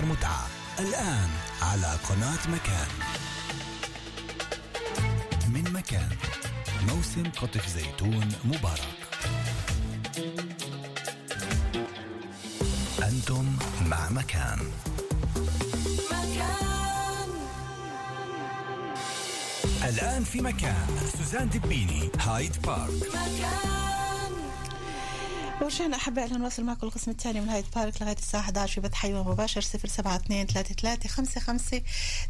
أكثر متعة. الآن على قناة مكان. من مكان. موسم قطف زيتون مبارك. أنتم مع مكان. مكان. الآن في مكان. سوزان دبيني هايد بارك. مكان. ورجعنا أحبائي نواصل معكم القسم الثاني من هايد بارك لغاية الساعة 11 في بث مباشر 072 33 55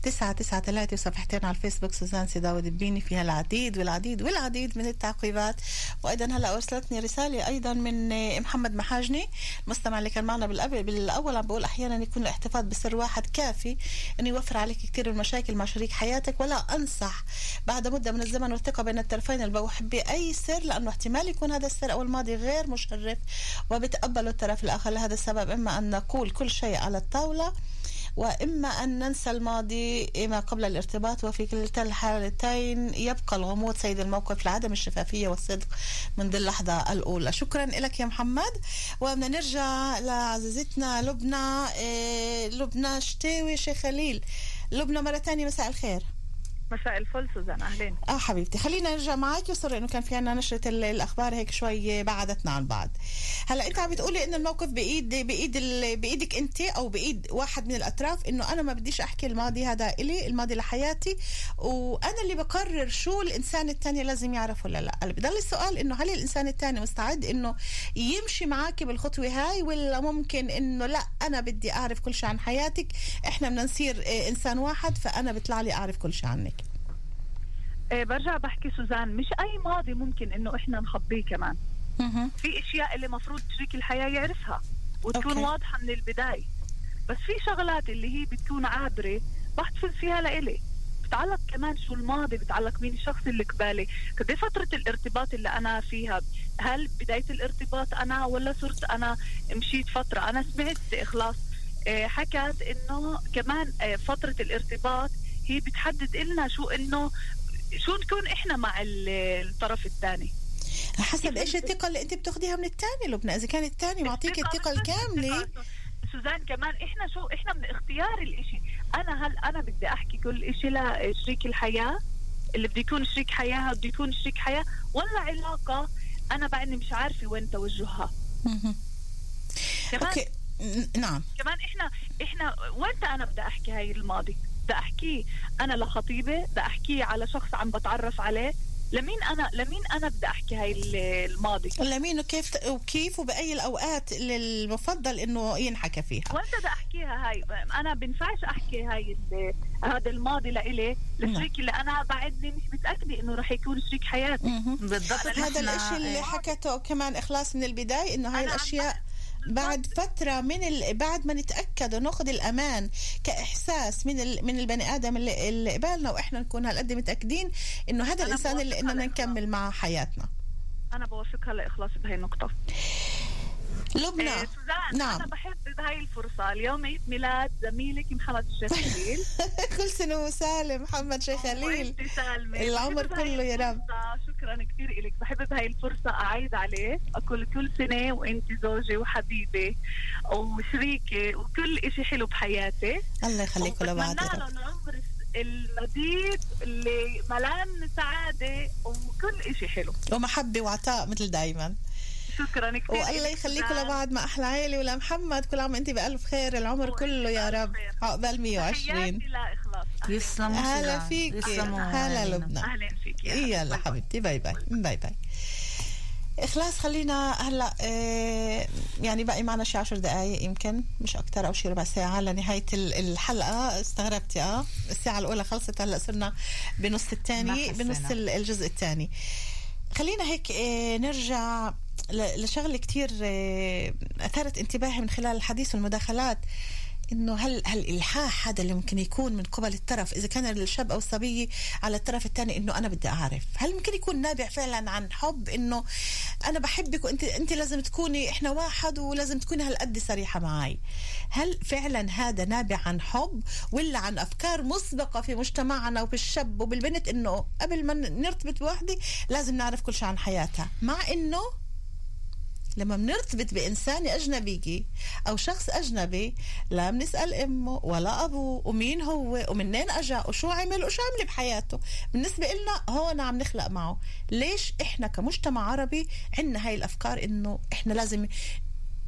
993 وصفحتين على الفيسبوك سوزان سيداوي دبيني فيها العديد والعديد والعديد من التعقيبات. وأيضا هلا أرسلتني رسالة أيضا من محمد محاجني المستمع اللي كان معنا بالأول عم بقول أحيانا يكون الاحتفاظ بسر واحد كافي إنه يوفر عليك كثير من المشاكل مع شريك حياتك ولا أنصح بعد مدة من الزمن والثقة بين الطرفين. البوح بأي سر لأنه احتمال يكون هذا السر أو الماضي غير مشرف. وبتقبله الطرف الآخر لهذا السبب إما أن نقول كل شيء على الطاولة وإما أن ننسى الماضي ما قبل الارتباط وفي كلتا الحالتين يبقى الغموض سيد الموقف لعدم الشفافية والصدق منذ اللحظة الأولى. شكرا لك يا محمد. وبدنا نرجع لعزيزتنا لبنى إيه لبنى شتاوي شيخ خليل. لبنى مرة ثانية مساء الخير. مساء الفل سوزان أهلين. آه حبيبتي خلينا نرجع معك وصر إنه كان في عنا نشرة ال- الأخبار هيك شوي بعدتنا عن بعض. هلأ أنت عم بتقولي ان الموقف بايد بإيد بإيدك أنت أو بإيد واحد من الأطراف إنه أنا ما بديش أحكي الماضي هذا إلي الماضي لحياتي وأنا اللي بقرر شو الإنسان الثاني لازم يعرف ولا لأ. اللي بضل السؤال إنه هل الإنسان الثاني مستعد إنه يمشي معك بالخطوة هاي ولا ممكن إنه لأ أنا بدي أعرف كل شيء عن حياتك إحنا بدنا نصير إنسان واحد فأنا بيطلع لي أعرف كل شيء عنك. برجع بحكي سوزان مش أي ماضي ممكن إنه إحنا نخبيه كمان. في أشياء اللي مفروض شريك الحياة يعرفها وتكون أوكي. واضحة من البداية. بس في شغلات اللي هي بتكون عابرة بحتفظ فيها لإلي. بتعلق كمان شو الماضي بتعلق مين الشخص اللي قبالي. قد إيه فترة الارتباط اللي أنا فيها. هل بداية الارتباط أنا ولا صرت أنا مشيت فترة؟ أنا سمعت إخلاص. آه، حكت إنه كمان آه، فترة الارتباط هي بتحدد إلنا شو إنه شو نكون إحنا مع ال- الطرف الثاني؟ حسب إيش الثقه اللي أنت بتاخديها من الثاني لبنى؟ إذا كان الثاني معطيك الثقه الكامله سوزان كمان إحنا شو؟ إحنا من اختيار الإشي. أنا هل أنا بدي أحكي كل إشي لشريك الحياة؟ اللي بده يكون شريك حياة بده يكون شريك حياة. ولا علاقة أنا بعدني مش عارفة وين توجهها. كمان okay. ن- نعم. كمان إحنا إحنا وين أنا بدي أحكي هاي الماضي؟ بدي احكيه أنا لخطيبة بدي احكيه على شخص عم بتعرف عليه لمين أنا لمين أنا بدي أحكي هاي ال- الماضي لمين وكيف وكيف وبأي الأوقات اللي المفضل إنه ينحكى فيها وين بدي أحكيها هاي أنا بنفعش أحكي هاي هذا الماضي لإلي لشريك اللي أنا بعدني مش متأكدة إنه رح يكون شريك حياتي. بالضبط هذا الإشي اللي إيه. حكته كمان إخلاص من البداية إنه هاي الأشياء. بعد فترة من ال... بعد ما نتأكد وناخذ الأمان كإحساس من ال... من البني آدم اللي, اللي قبالنا وإحنا نكون هالقد متأكدين إنه هذا أنا الإنسان اللي إننا لإخلاص. نكمل معه حياتنا. أنا بوافقها لإخلاص بهي النقطة لبنى. إيه سوزان نعم. أنا بحب بهاي الفرصة. اليوم عيد ميلاد زميلك محمد الشيخ خليل. كل سنة وسالم محمد شيخ خليل. العمر كله يا رب. الفرصة- شكرا كثير لك بحب بهاي الفرصة أعيد عليه. أقول كل سنة وأنت زوجي وحبيبي وشريكي وكل إشي حلو بحياتي. الله يخليكم لبعض يا رب. العمر المديد اللي ملان سعادة وكل إشي حلو. ومحبة وعطاء مثل دايما. شكرا كثير والله يخليكم. لبعض مع أحلى عيلة ولمحمد كل عام وأنت بألف خير العمر كله يا رب. عقبال 120 تحياتي لا إخلاص أهلاً. يسلموا هلا سوزان. فيك يسلموا هلا. لبنى أهلا فيك يا يلا. حبيبتي bye bye bye bye إخلاص خلينا هلأ آه، يعني باقي معنا شي عشر دقائق يمكن مش أكثر أو شي ربع ساعة لنهاية ال- الحلقة استغربتي آه الساعة الأولى خلصت هلأ صرنا بنص ما الثاني. بنص ال- الجزء الثاني خلينا هيك آه، نرجع لشغلة كتير آه، أثارت انتباهي من خلال الحديث والمداخلات إنه هل هل الالحاح هذا اللي ممكن يكون من قبل الطرف إذا كان الشاب أو الصبية على الطرف الثاني إنه أنا بدي أعرف هل ممكن يكون نابع فعلا عن حب إنه أنا بحبك وانت إنت لازم تكوني إحنا واحد ولازم تكوني هالقد صريحة معي هل فعلا هذا نابع عن حب ولا عن أفكار مسبقة في مجتمعنا وبالشاب وبالبنت إنه قبل ما نرتبط بوحدة لازم نعرف كل شيء عن حياتها؟ مع إنه لما بنرتبط بإنسانة أجنبية أو شخص أجنبي لا بنسأل أمه ولا أبوه ومين هو ومنين أجا وشو عمل وشو عمل بحياته. بالنسبة لنا هون عم نخلق معه. ليش إحنا كمجتمع عربي عندنا هاي الأفكار إنه إحنا لازم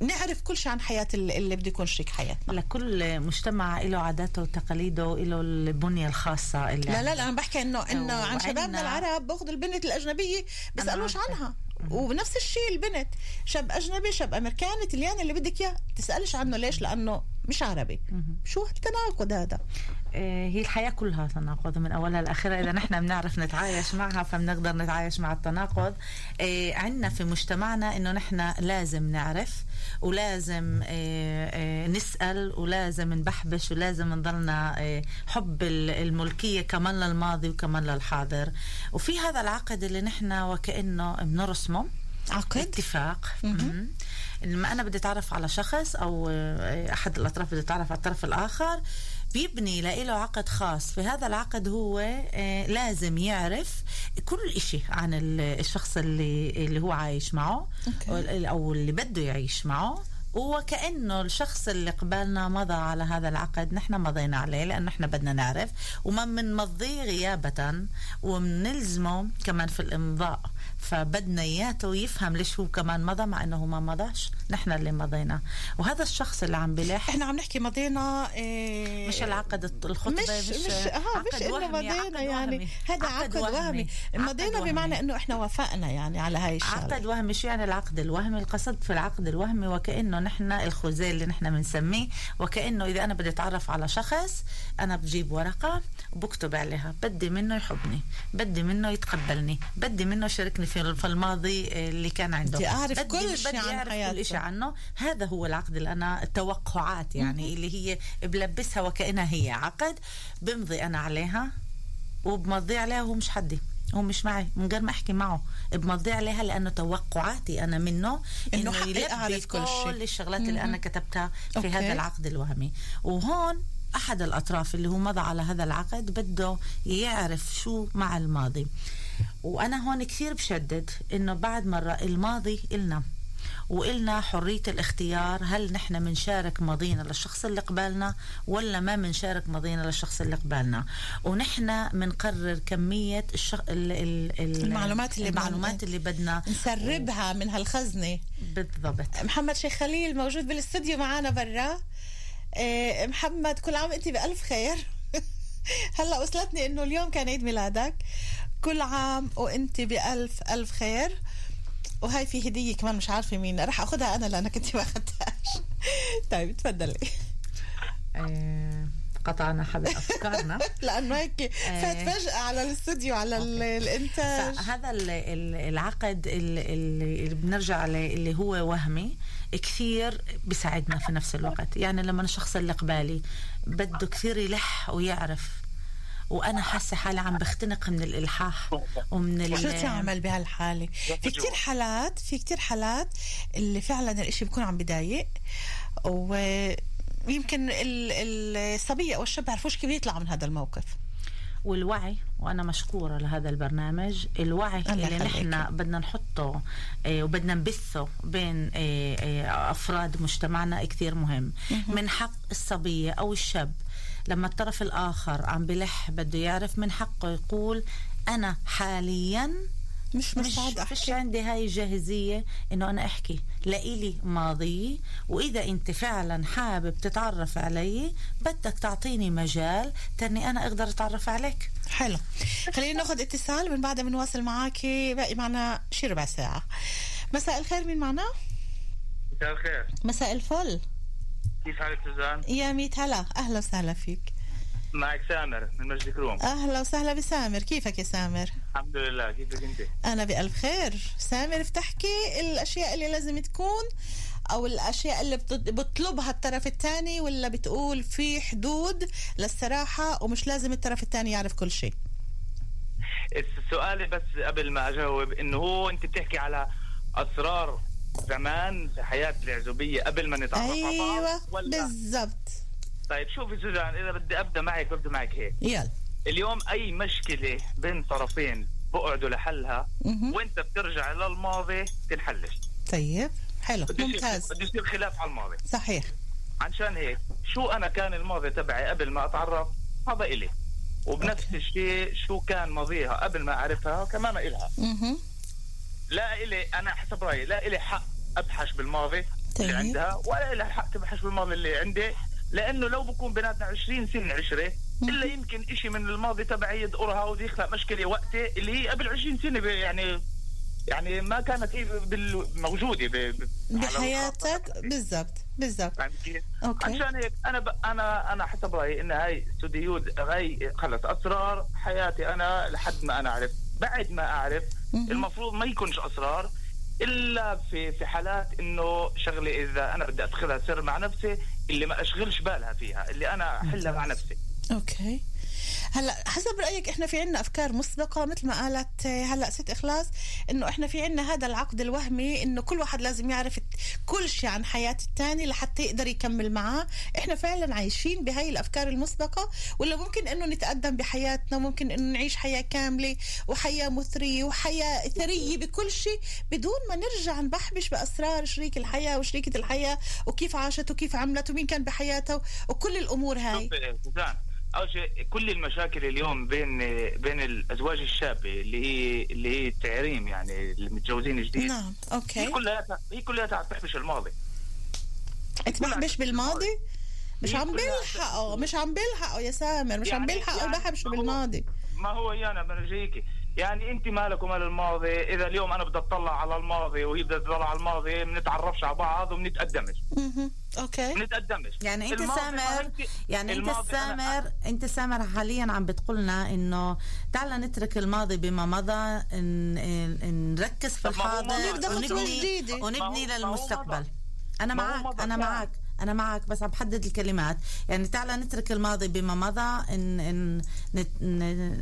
نعرف كل شيء عن حياة اللي اللي بده يكون شريك حياتنا. لكل مجتمع له عاداته وتقاليده له البنية الخاصة اللي لا لا لا أنا بحكي إنه إنه عن شبابنا العرب بأخذ البنت الأجنبية بيسألوش. عنها. ونفس الشيء البنت. شاب أجنبي شاب أمريكاني تلياني اللي بدك إياه. تسألش عنه ليش؟ لأنه مش عربي. شو هالتناقض هذا؟ آه، هي الحياة كلها تناقض من أولها لآخرها. إذا نحن بنعرف نتعايش معها فبنقدر نتعايش مع التناقض. آه، عندنا في مجتمعنا إنه نحن لازم نعرف ولازم آه، نسأل ولازم نبحبش ولازم نضلنا حب ال- الملكية كمان للماضي وكمان للحاضر. وفي هذا العقد اللي نحن وكأنه بنرسمه عقد اتفاق. لما أنا بدي أتعرف على شخص أو آه، أحد الأطراف بده يتعرف على الطرف الآخر بيبني له عقد خاص. في هذا العقد هو آه، لازم يعرف كل إشي عن ال- الشخص اللي اللي هو عايش معه أوكي. أو اللي بده يعيش معه. وكأنه الشخص اللي قبالنا مضى على هذا العقد نحن مضينا عليه لأنه نحن بدنا نعرف. وما بنمضيه غيابة وبنلزمه كمان في الإمضاء. فبدنا إياته يفهم ليش هو كمان مضى مع أنه ما مضاش. نحن اللي مضينا. وهذا الشخص اللي عم بلح إحنا عم نحكي مضينا إيه مش العقد الط- الخطبة مش مش آه مش إنه وهمي، مضينا عقد يعني. وهمي. هذا عقد وهمي. مضينا عقد بمعنى وهمي. إنه إحنا وافقنا يعني على هاي الشغلة. عقد وهمي شو يعني العقد؟ الوهمي القصد في العقد الوهمي وكأنه نحن الخزي اللي نحن بنسميه وكأنه إذا أنا بدي أتعرف على شخص أنا بجيب ورقة وبكتب عليها. بدي منه يحبني بدي منه يتقبلني بدي منه يشاركني في في الماضي اللي كان عنده. بدي أعرف بدي كل شيء عن أعرف حياته. كل شيء عنه. هذا هو العقد اللي أنا التوقعات يعني اللي هي بلبسها وكأنها هي عقد بمضي أنا عليها وبمضي عليها وهو مش حدي. هو مش معي من غير ما أحكي معه. بمضي عليها لأنه توقعاتي أنا منه إنه إنه يلبي كل. كل الشغلات اللي أنا كتبتها في أوكي. هذا العقد الوهمي. وهون أحد الأطراف اللي هو مضى على هذا العقد بده يعرف شو مع الماضي. وأنا هون كثير بشدد إنه بعد مرة الماضي إلنا وإلنا حرية الاختيار هل نحن منشارك ماضينا للشخص اللي قبالنا ولا ما منشارك ماضينا للشخص اللي قبالنا ونحن منقرر كمية الشخ... ال... ال... ال... المعلومات اللي المعلومات بدنا- اللي بدنا. نسربها من هالخزنة. بالضبط. محمد شيخ خليل موجود بالاستوديو معنا برا. إيه محمد كل عام انت بألف خير. هلأ وصلتني إنه اليوم كان عيد ميلادك. كل عام وانت بألف ألف خير. وهاي في هدية كمان مش عارفة مين رح أخذها أنا لأنك أنت ما أخذتهاش. طيب تفضلي. آه، قطعنا حبل أفكارنا. لأنه هيك فات فجأة على الاستوديو على ال- الإنتاج. ال- العقد ال- ال- اللي بنرجع عليه اللي هو وهمي كثير بيساعدنا في نفس الوقت. يعني لما الشخص اللي قبالي بده كثير يلح ويعرف وأنا حاسة حالي عم بختنق من الإلحاح ومن ال- شو تعمل بهالحالة؟ في كتير حالات في كتير حالات اللي فعلا الإشي بيكون عم بضايق ويمكن ال- الصبية أو الشاب بيعرفوش كيف يطلعوا من هذا الموقف. والوعي وأنا مشكورة لهذا البرنامج الوعي اللي. نحن بدنا نحطه آه، وبدنا نبثه بين آه، آه، أفراد مجتمعنا كثير مهم. من حق الصبية أو الشاب لما الطرف الآخر عم بلح بده يعرف من حقه يقول أنا حاليا مش مش مستعد أحكي. عندي هاي الجاهزية إنه أنا أحكي. لإلي ماضي وإذا أنت فعلا حابب تتعرف علي بدك تعطيني مجال تاني أنا أقدر أتعرف عليك. حلو. خلينا ناخذ اتصال ومن بعدها بنواصل معاكي باقي معنا شي ربع ساعة. مساء الخير مين معنا؟ مساء الخير. مساء الفل. كيف حالك سوزان؟ يا ميت هلا. أهلا وسهلا فيك. معك سامر من مجد كروم أهلا وسهلا بسامر. كيفك يا سامر؟ الحمد لله. كيفك أنت؟ أنا بألف خير. سامر بتحكي الأشياء اللي لازم تكون أو الأشياء اللي بطلبها الطرف الثاني ولا بتقول في حدود للصراحة ومش لازم الطرف الثاني يعرف كل شيء؟ سؤالي بس قبل ما أجاوب إنه هو أنت بتحكي على أسرار زمان في حياه العزوبيه قبل ما نتعرف ولا؟ بالضبط. طيب شوفي سوزان إذا بدي أبدأ معك ببدا معك هيك. يلا. اليوم أي مشكلة بين طرفين بقعدوا لحلها. وأنت بترجع للماضي تنحلش. طيب حلو ممتاز. بده يصير خلاف على الماضي. صحيح. عشان هيك شو أنا كان الماضي تبعي قبل ما أتعرف؟ هذا إلي. وبنفس. الشيء شو كان ماضيها قبل ما أعرفها كمان إلها. لا إلي أنا حسب رأيي لا إلي حق أبحث بالماضي طيب. اللي عندها ولا لها حق تبحث بالماضي اللي عندي لأنه لو بكون بيناتنا 20 سنة عشرة إلا يمكن إشي من الماضي تبعي يدقرها ويخلق مشكلة وقتي اللي هي قبل 20 سنة ب- يعني يعني ما كانت هي بال- موجودة بحياتك. بالضبط بالضبط كيف؟ okay. عشان هيك أنا ب... أنا أنا حسب رأيي إن هاي סודיות هاي خلص أسرار حياتي أنا لحد ما أنا أعرف بعد ما أعرف. المفروض ما يكونش أسرار إلا في في حالات إنه شغلة إذا أنا بدي ادخلها سر مع نفسي اللي ما أشغلش بالها فيها اللي أنا أحلها مع نفسي. okay. هلا حسب رأيك إحنا في عنا أفكار مسبقة مثل ما قالت آه، هلا ست إخلاص إنه إحنا في عنا هذا العقد الوهمي إنه كل واحد لازم يعرف كل شيء عن حياه الثاني لحتى يقدر يكمل معاه. إحنا فعلا عايشين بهاي الأفكار المسبقة ولا ممكن إنه نتقدم بحياتنا ممكن إنه نعيش حياة كاملة وحياة مثرية وحياة ثرية بكل شيء بدون ما نرجع نبحبش بأسرار شريك الحياة وشريكة الحياة وكيف عاشت وكيف عملت ومين كان بحياتها وكل الأمور هاي. أول شيء كل المشاكل اليوم بين بين الأزواج الشابه اللي هي اللي هي التعريم يعني المتجوزين جديد. نعم هي أوكي كلها هي كلها تحبش الماضي. تبحبش بالماضي؟ مش هي عم بيلحقه مش عم بيلحقه يا سامر مش عم يعني- بيلحقه يعني يبحبش ما هو- بالماضي. ما هو أنا برجيكي. يعني انت مالك ومال الماضي إذا اليوم أنا بدي أطلع على الماضي وهي بدها تطلع على الماضي بنتعرفش على بعض وبنتقدمش. أوكي بنتقدمش يعني أنت سامر يعني أنت سامر أنت سامر حاليا عم بتقولنا إنه تعال نترك الماضي بما مضى نركز في الحاضر ونبني. ونبني للمستقبل. أنا معك أنا. معك أنا معك بس عم بحدد الكلمات. يعني تعال نترك الماضي بما مضى إن إن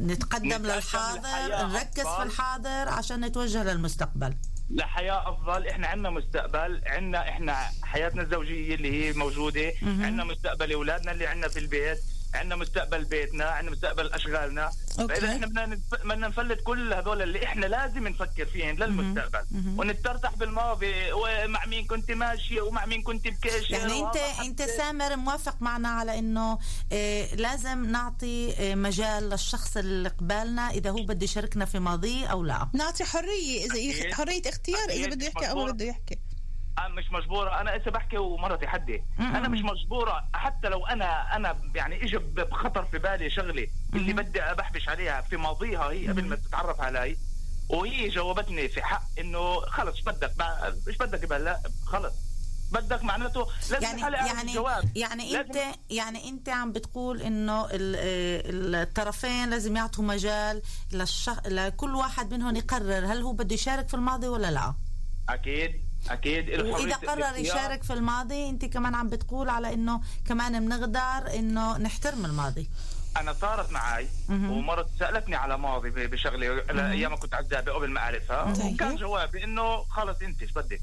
نتقدم للحاضر نركز في. الحاضر عشان نتوجه للمستقبل. لحياة أفضل. إحنا عندنا مستقبل عندنا إحنا حياتنا الزوجية اللي هي موجودة عندنا مستقبل أولادنا اللي عندنا في البيت. عندنا مستقبل بيتنا عندنا مستقبل أشغالنا أوكي. فإذا إحنا بدنا بدنا نفلت كل هذول اللي إحنا لازم نفكر فيهم للمستقبل ونترتح بالماضي ومع مين كنت ماشية ومع مين كنت بكيش يعني أنت أنت سامر موافق معنا على إنه آه، لازم نعطي آه، مجال للشخص اللي قبالنا إذا هو بده يشاركنا في ماضيه أو لا نعطي حرية إذا. حرية اختيار إذا. بده يحكي أو. بده يحكي مش مجبورة. أنا إذا بحكي ومرتي حدي. أنا مش مجبورة. حتى لو أنا أنا يعني إجى بخطر في بالي شغلة اللي بدي أبحبش عليها في ماضيها هي قبل ما تتعرف علي وهي جاوبتني في حق إنه خلص إيش بدك إيش بدك؟ بهلا خلص. بدك معناته لازم يعني يعني الجواب. يعني لازم- أنت يعني أنت عم بتقول إنه آه، الطرفين لازم يعطوا مجال للشخ... لكل واحد منهم يقرر هل هو بده يشارك في الماضي ولا لا. أكيد. أكيد. إله وإذا قرر. يشارك في الماضي أنت كمان عم بتقول على إنه كمان بنقدر إنه نحترم الماضي. أنا صارت معي ومرت سألتني على ماضي بشغلة أيام كنت عزابة قبل ما أعرفها. طيب. وكان جوابي إنه خلص أنت إيش بدك؟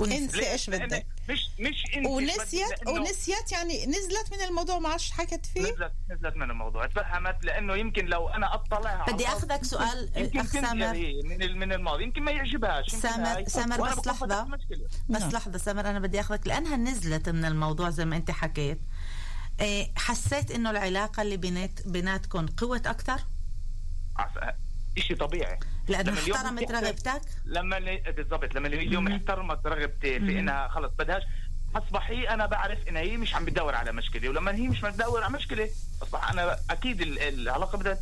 ليه؟ إيش بدك مش مش انت ونسيت ونسيت يعني نزلت من الموضوع ما عادش حكت فيه نزلت نزلت من الموضوع تفهمت لأنه يمكن لو أنا اطلع على بدي أخذك سؤال يمكن أخ سامر هي من ال- من الماضي يمكن ما يعجبهاش يمكن سامر-. سامر بس مشكلة. بس نعم. لحظة سامر أنا بدي أخذك لأنها نزلت من الموضوع زي ما أنت حكيت إيه، حسيت إنه العلاقة اللي بينات بيناتكم قوت أكثر عس- إشي طبيعي اليوم احترمت رغبتك؟ لما اللي بالضبط لما اللي اليوم احترمت رغبتي في إنها خلص بدهاش اصبح هي أنا بعرف انها هي مش عم بتدور على مشكلة ولما هي مش بتدور على مشكلة أصبح أنا أكيد ال- العلاقة بدها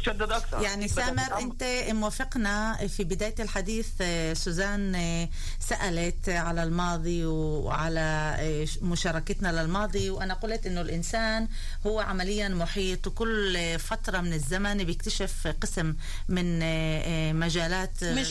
تتشدد أكثر يعني سامر. أنت موافقنا في بداية الحديث آه، سوزان آه، سألت على الماضي وعلى آه، مشاركتنا للماضي وأنا قلت إنه الإنسان هو عمليا محيط وكل فترة من الزمن بيكتشف قسم من مجالات آه، من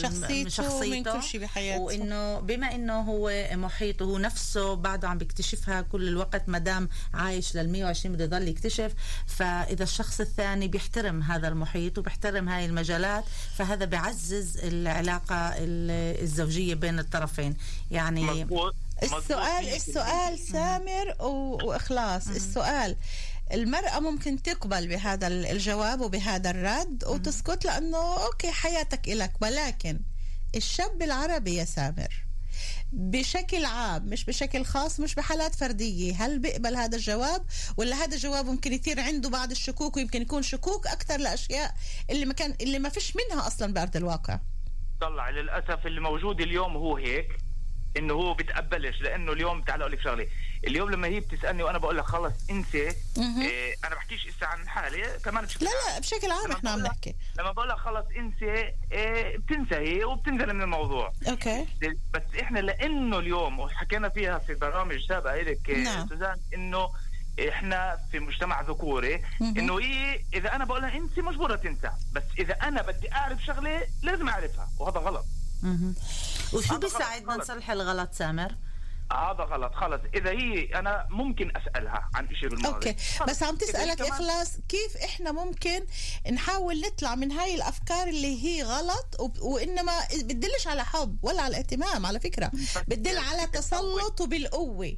شخصيته ومن كل شيء بحياته. وإنه بما إنه هو محيط وهو نفسه بعده عم بيكتشفها كل الوقت ما دام عايش لل 120 بده يضل يكتشف فإذا الشخص الثاني بيحترم هذا المحيط وبيحترم هاي المجالات فهذا بيعزز العلاقة ال- الزوجية بين الطرفين. يعني مظبوط. السؤال السؤال سامر و- وإخلاص. السؤال المرأة ممكن تقبل بهذا ال- الجواب وبهذا الرد وتسكت لأنه أوكي حياتك إلك ولكن الشاب العربي يا سامر. بشكل عام مش بشكل خاص مش بحالات فردية. هل بيقبل هذا الجواب؟ ولا هذا الجواب ممكن يثير عنده بعض الشكوك ويمكن يكون شكوك أكثر لأشياء اللي ما كان اللي ما فيش منها أصلا بأرض الواقع. طلع للأسف اللي موجود اليوم هو هيك إنه هو بتقبلش لأنه اليوم تعال أقول لك شغلة. اليوم لما هي بتسألني وأنا بقول لها خلص انسى. إيه أنا بحكيش اسا عن حالي كمان بشكل لا عام. لا بشكل عام إحنا عم نحكي لما بقول لها خلص انسى إيه بتنسى هي وبتنزل من الموضوع أوكي بس إحنا لأنه اليوم وحكينا فيها في برامج سابقة لك نعم. سوزان إنه إحنا في مجتمع ذكوري. إنه هي إذا أنا بقول لها أنت مجبورة تنسى بس إذا أنا بدي أعرف شغلة لازم أعرفها وهذا غلط. وشو بيساعدنا. نصلح الغلط سامر؟ هذا غلط. خلص. إذا هي أنا ممكن أسألها عن شيء بالماضي. okay. خلص. بس عم تسألك إخلاص كيف إحنا ممكن نحاول نطلع من هاي الأفكار اللي هي غلط وب- وإنما بتدلش على حب ولا على اهتمام على فكرة. بتدل على تسلط وبالقوه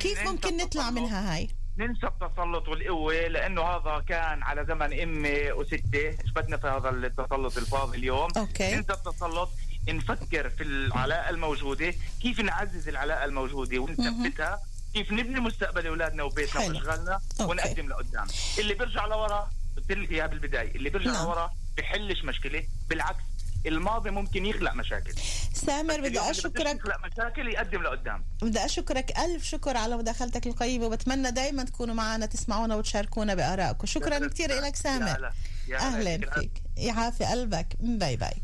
كيف ممكن نطلع. منها هاي؟ ننسى التسلط والقوة لأنه هذا كان على زمن أمي وستي. إيش بدنا في هذا التسلط الفاضي اليوم؟ Okay. ننسى التسلط. نفكر في العلاقة الموجودة كيف نعزز العلاقة الموجودة ونثبتها كيف نبني مستقبل أولادنا وبيتنا okay. ونقدم لقدام. اللي بيرجع لورا قلت لك إياها بالبداية اللي بيرجع نعم. لورا بحلش مشكلة بالعكس الماضي ممكن يخلق مشاكل. سامر بدي أشكرك. يخلق مشاكل يقدم لقدام. بدي أشكرك ألف شكر على مداخلتك القيمة وبتمنى دائما تكونوا معنا تسمعونا وتشاركونا بآرائكم. شكرا كثير لك يا سامر هلا. يا هلا. أهلا يعطيك العافية. فيك يعافي قلبك. Bye bye.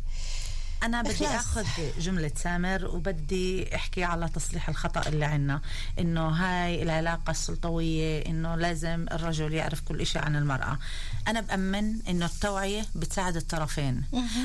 أنا بدي إخلاص. أخذ جملة سامر وبدي أحكي على تصليح الخطأ اللي عنا. إنه هاي العلاقة السلطوية إنه لازم الرجل يعرف كل إشي عن المرأة. أنا بأمن إنه التوعية بتساعد الطرفين.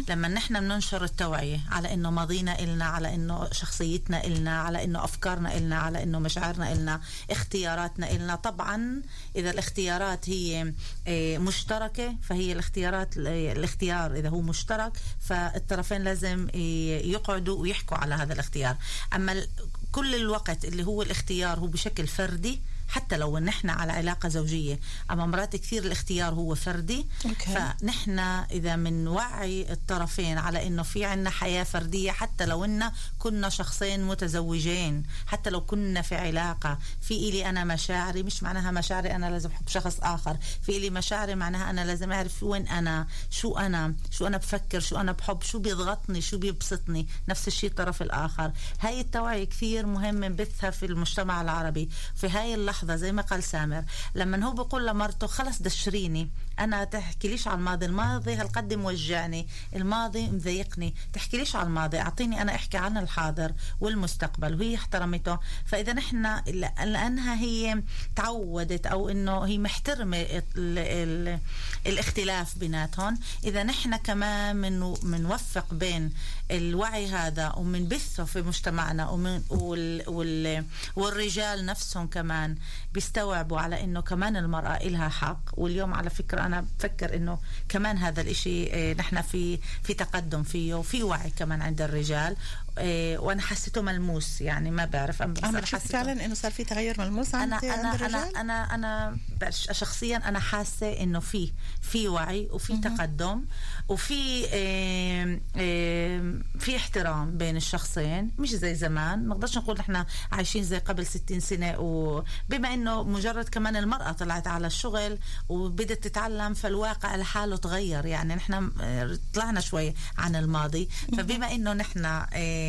لما نحن بننشر التوعية على إنه ماضينا إلنا على إنه شخصيتنا إلنا على إنه أفكارنا إلنا على إنه مشاعرنا إلنا اختياراتنا إلنا طبعا إذا الاختيارات هي إيه، مشتركة فهي الاختيارات الاختيار إذا هو مشترك فالطرفين لازم إيه، يقعدوا ويحكوا على هذا الاختيار. أما كل الوقت اللي هو الاختيار هو بشكل فردي حتى لو نحن على علاقة زوجية. أما مرات كثير الاختيار هو فردي. أوكي. فنحن إذا منوعي الطرفين على إنه في عنا حياة فردية حتى لو إن كنا شخصين متزوجين حتى لو كنا في علاقة في إلي أنا مشاعري مش معناها مشاعري أنا لازم أحب شخص آخر في إلي مشاعري معناها أنا لازم أعرف وين أنا شو أنا شو أنا بفكر شو أنا بحب شو بيضغطني شو بيبسطني نفس الشيء الطرف الآخر. هاي التوعية كثير مهم نبثها في المجتمع العربي. في هاي اللحظة زي ما قال سامر لما هو بيقول لمرته خلص دشريني أنا تحكي ليش على الماضي؟ الماضي هالقد موجعني الماضي مضايقني. تحكي ليش على الماضي؟ أعطيني أنا أحكي عن الحاضر والمستقبل وهي احترمته. فإذا نحن لأنها هي تعودت أو إنه هي محترمة ال ال الاختلاف بيناتهم إذا نحن كمان من منوفق بين الوعي هذا ومنبثه في مجتمعنا ومن وال وال والرجال نفسهم كمان بيستوعبوا على إنه كمان المرأة إلها حق. واليوم على فكرة أنا بفكر إنه كمان هذا الإشي آه، نحن في في تقدم فيه وفي وعي كمان عند الرجال. وأنا حسيته ملموس يعني ما بعرف أنا بتشوف فعلا إنه صار في تغير ملموس أنا عند أنا عند أنا الرجال؟ أنا أنا شخصيا أنا حاسة إنه في في وعي وفي تقدم وفي آم، آم، في احترام بين الشخصين مش زي زمان. ما نقدرش نقول إحنا عايشين زي قبل 60 سنة وبما إنه مجرد كمان المرأة طلعت على الشغل وبدت تتعلم فالواقع لحاله تغير. يعني نحن آه، طلعنا شوي عن الماضي. فبما إنه نحن آه، آه،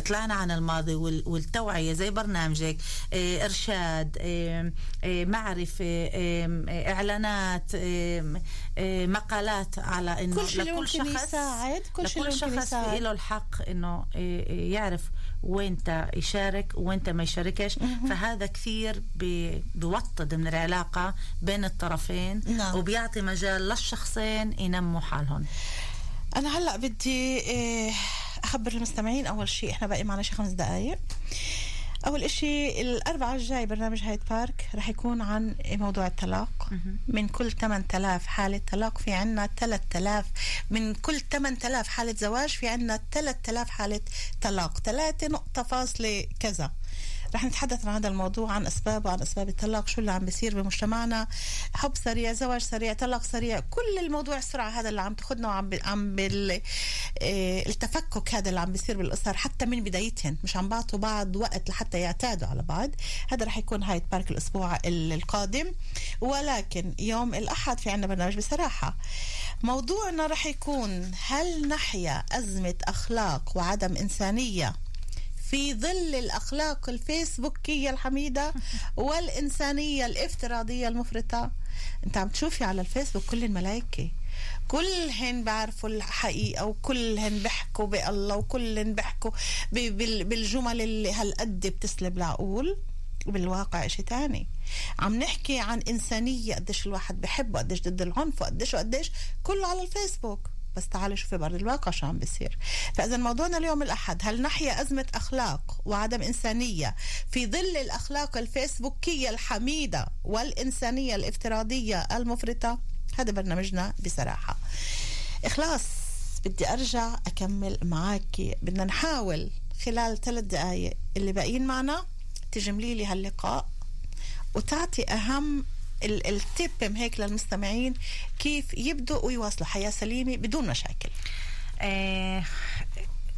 طلعنا عن الماضي وال- والتوعية زي برنامجك إرشاد معرفة آه، آه، إعلانات آه، آه، مقالات على إنه كل لكل شخص يساعد كل لكل شخص له الحق آه، يعرف وينتا يشارك وينتا ما يشاركش. فهذا كثير بي- بيوطد من العلاقة بين الطرفين نعم. وبيعطي مجال للشخصين ينموا حالهم. أنا هلأ بدي إيه، أخبر المستمعين أول شيء إحنا باقي معنا شي خمس دقائق أول إشي الأربعاء الجاي برنامج هايد بارك رح يكون عن موضوع الطلاق من كل 8000 حالة طلاق في عنا 3000 من كل 8000 حالة زواج في عنا 3000 حالة طلاق 3 نقطة فاصلة كذا. رح نتحدث عن هذا الموضوع عن أسباب وعن أسباب الطلاق شو اللي عم بيصير بمجتمعنا. حب سريع زواج سريع طلاق سريع كل الموضوع السرعة هذا اللي عم تاخذنا وعم عم بال آه، التفكك هذا اللي عم بيصير بالأسر حتى من بدايتهن مش عم بعطوا بعض وقت لحتى يعتادوا على بعض. هذا رح يكون هايد بارك الأسبوع القادم. ولكن يوم الأحد في عنا برنامج بصراحة. موضوعنا رح يكون هل نحيا أزمة أخلاق وعدم إنسانية في ظل الأخلاق الفيسبوكية الحميدة والإنسانية الافتراضية المفرطة. أنت عم تشوفي على الفيسبوك كل الملائكة كلهن بعرفوا الحقيقة وكلهن بيحكوا بألله وكلهن بيحكوا ب- بال- بالجمل اللي هالقد بتسلب العقول وبالواقع شيء تاني. عم نحكي عن إنسانية قديش الواحد بحب وقديش ضد العنف وقديش وقديش كله على الفيسبوك. بس تعالوا شوفي برا الواقع شو عم بيصير. فإذا موضوعنا اليوم الأحد هل نحيا أزمة أخلاق وعدم إنسانية في ظل الأخلاق الفيسبوكية الحميدة والإنسانية الافتراضية المفرطة؟ هذا برنامجنا بصراحة. إخلاص بدي أرجع أكمل معك. بدنا نحاول خلال ثلاث دقايق اللي باقيين معنا تجملي لي هاللقاء وتعطي أهم ال- التيب هيك للمستمعين كيف يبدوا ويواصلوا حياة سليمة بدون مشاكل. آه،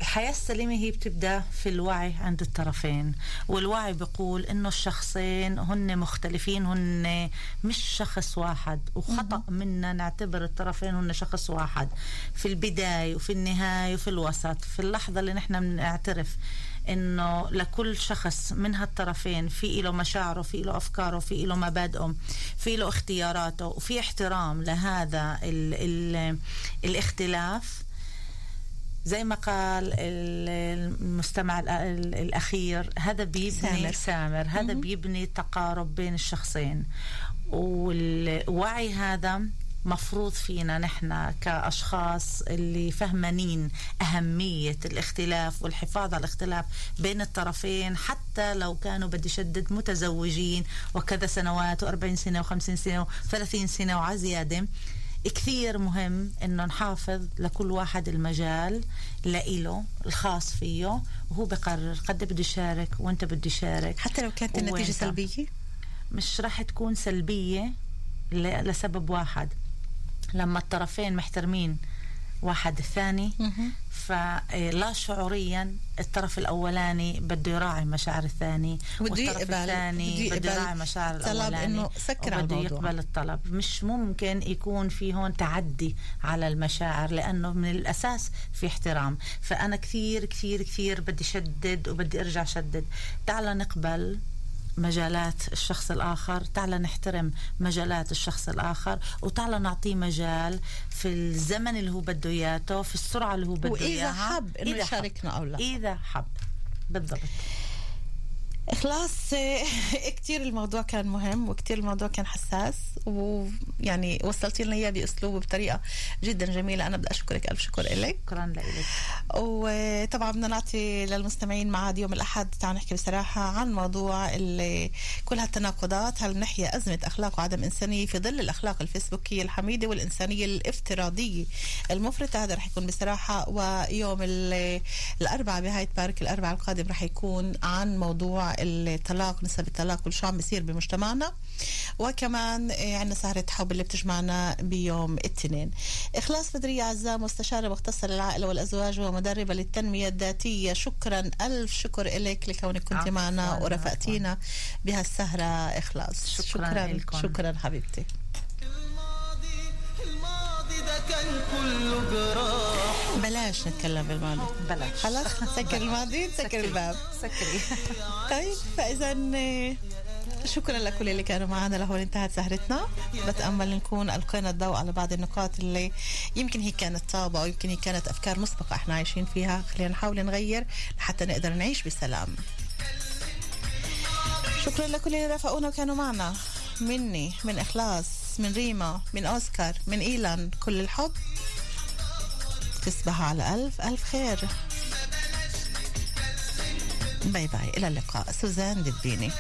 الحياة السليمة هي بتبدأ في الوعي عند الطرفين والوعي بيقول إنه الشخصين هن مختلفين هن مش شخص واحد وخطأ منا نعتبر الطرفين هن شخص واحد في البداية وفي النهاية وفي الوسط في اللحظة اللي نحن بنعترف. إنه لكل شخص من هالطرفين في له مشاعره في له أفكاره في له مبادئه في له اختياراته وفي احترام لهذا ال ال الاختلاف. زي ما قال ال- المستمع ال- ال- الأخير هذا بيبني. سامر, سامر. هذا بيبني تقارب بين الشخصين. والوعي هذا مفروض فينا نحن كأشخاص اللي فهمانين أهمية الاختلاف والحفاظ على الاختلاف بين الطرفين حتى لو كانوا بدي شدد متزوجين وكذا سنوات و40 سنة و50 سنة و30 سنة وعلى زيادة كثير مهم إنه نحافظ لكل واحد المجال لإله الخاص فيه وهو بقرر قد بده يشارك وأنت بده يشارك حتى لو كانت النتيجة. سلبية؟ مش راح تكون سلبية لسبب واحد. لما الطرفين محترمين واحد الثاني. فلا شعوريا الطرف الأولاني بده يراعي مشاعر الثاني بده والطرف يقبل- الثاني بده يراعي مشاعر الأولاني إنه سكر على الموضوع. يقبل الطلب مش ممكن يكون في هون تعدي على المشاعر لأنه من الأساس في احترام فأنا كثير كثير كثير بدي شدد وبدي أرجع شدد تعال نقبل مجالات الشخص الآخر تعال نحترم مجالات الشخص الآخر وتعال نعطيه مجال في الزمن اللي هو بده إياه في السرعة اللي هو بده وإذا إياها. حب إنه يشاركنا أو لا. إذا حب. بالضبط. إخلاص كتير الموضوع كان مهم وكتير الموضوع كان حساس ويعني وصلتي لنا إياه بأسلوب وبطريقة جدا جميلة. أنا بدي أشكرك ألف شكر إلك. شكرا لك وطبعا بدنا نعطي للمستمعين معاد يوم الأحد. تعال نحكي بصراحة عن موضوع اللي كل هالتناقضات هل نحيا أزمة أخلاق وعدم إنسانية في ظل الأخلاق الفيسبوكية الحميدة والإنسانية الافتراضية المفرطة؟ هذا رح يكون بصراحة ويوم ال- الأربعاء بهاية بارك الأربعاء القادم رح يكون عن موضوع الطلاق نسب الطلاق وشو عم بيصير بمجتمعنا. وكمان آه، عندنا سهرة حب اللي بتجمعنا بيوم الاثنين. إخلاص بدرية عزام مستشارة مختصة للعائلة والأزواج ومدربة للتنمية الذاتية. شكرا ألف شكر لك لكونك كنت معنا. ورفقتينا بهالسهرة. إخلاص. شكراً شكرا. شكرا حبيبتي. كان كله جراح بلاش نتكلم بالماضي. بلاش. خلاص نسكر الماضي نسكر الباب. سكري. طيب فإذا شكرا لكل اللي كانوا معنا. لهون انتهت سهرتنا. بتأمل نكون ألقينا الضوء على بعض النقاط اللي يمكن هي كانت طابه ويمكن هي كانت أفكار مسبقة إحنا عايشين فيها. خلينا نحاول نغير لحتى نقدر نعيش بسلام. شكرا لكل اللي رافقونا وكانوا معنا. مني من إخلاص. من ريما من أوسكار من إيلان. كل الحب. تصبحوا على ألف ألف خير. Bye bye. إلى اللقاء. سوزان دبيني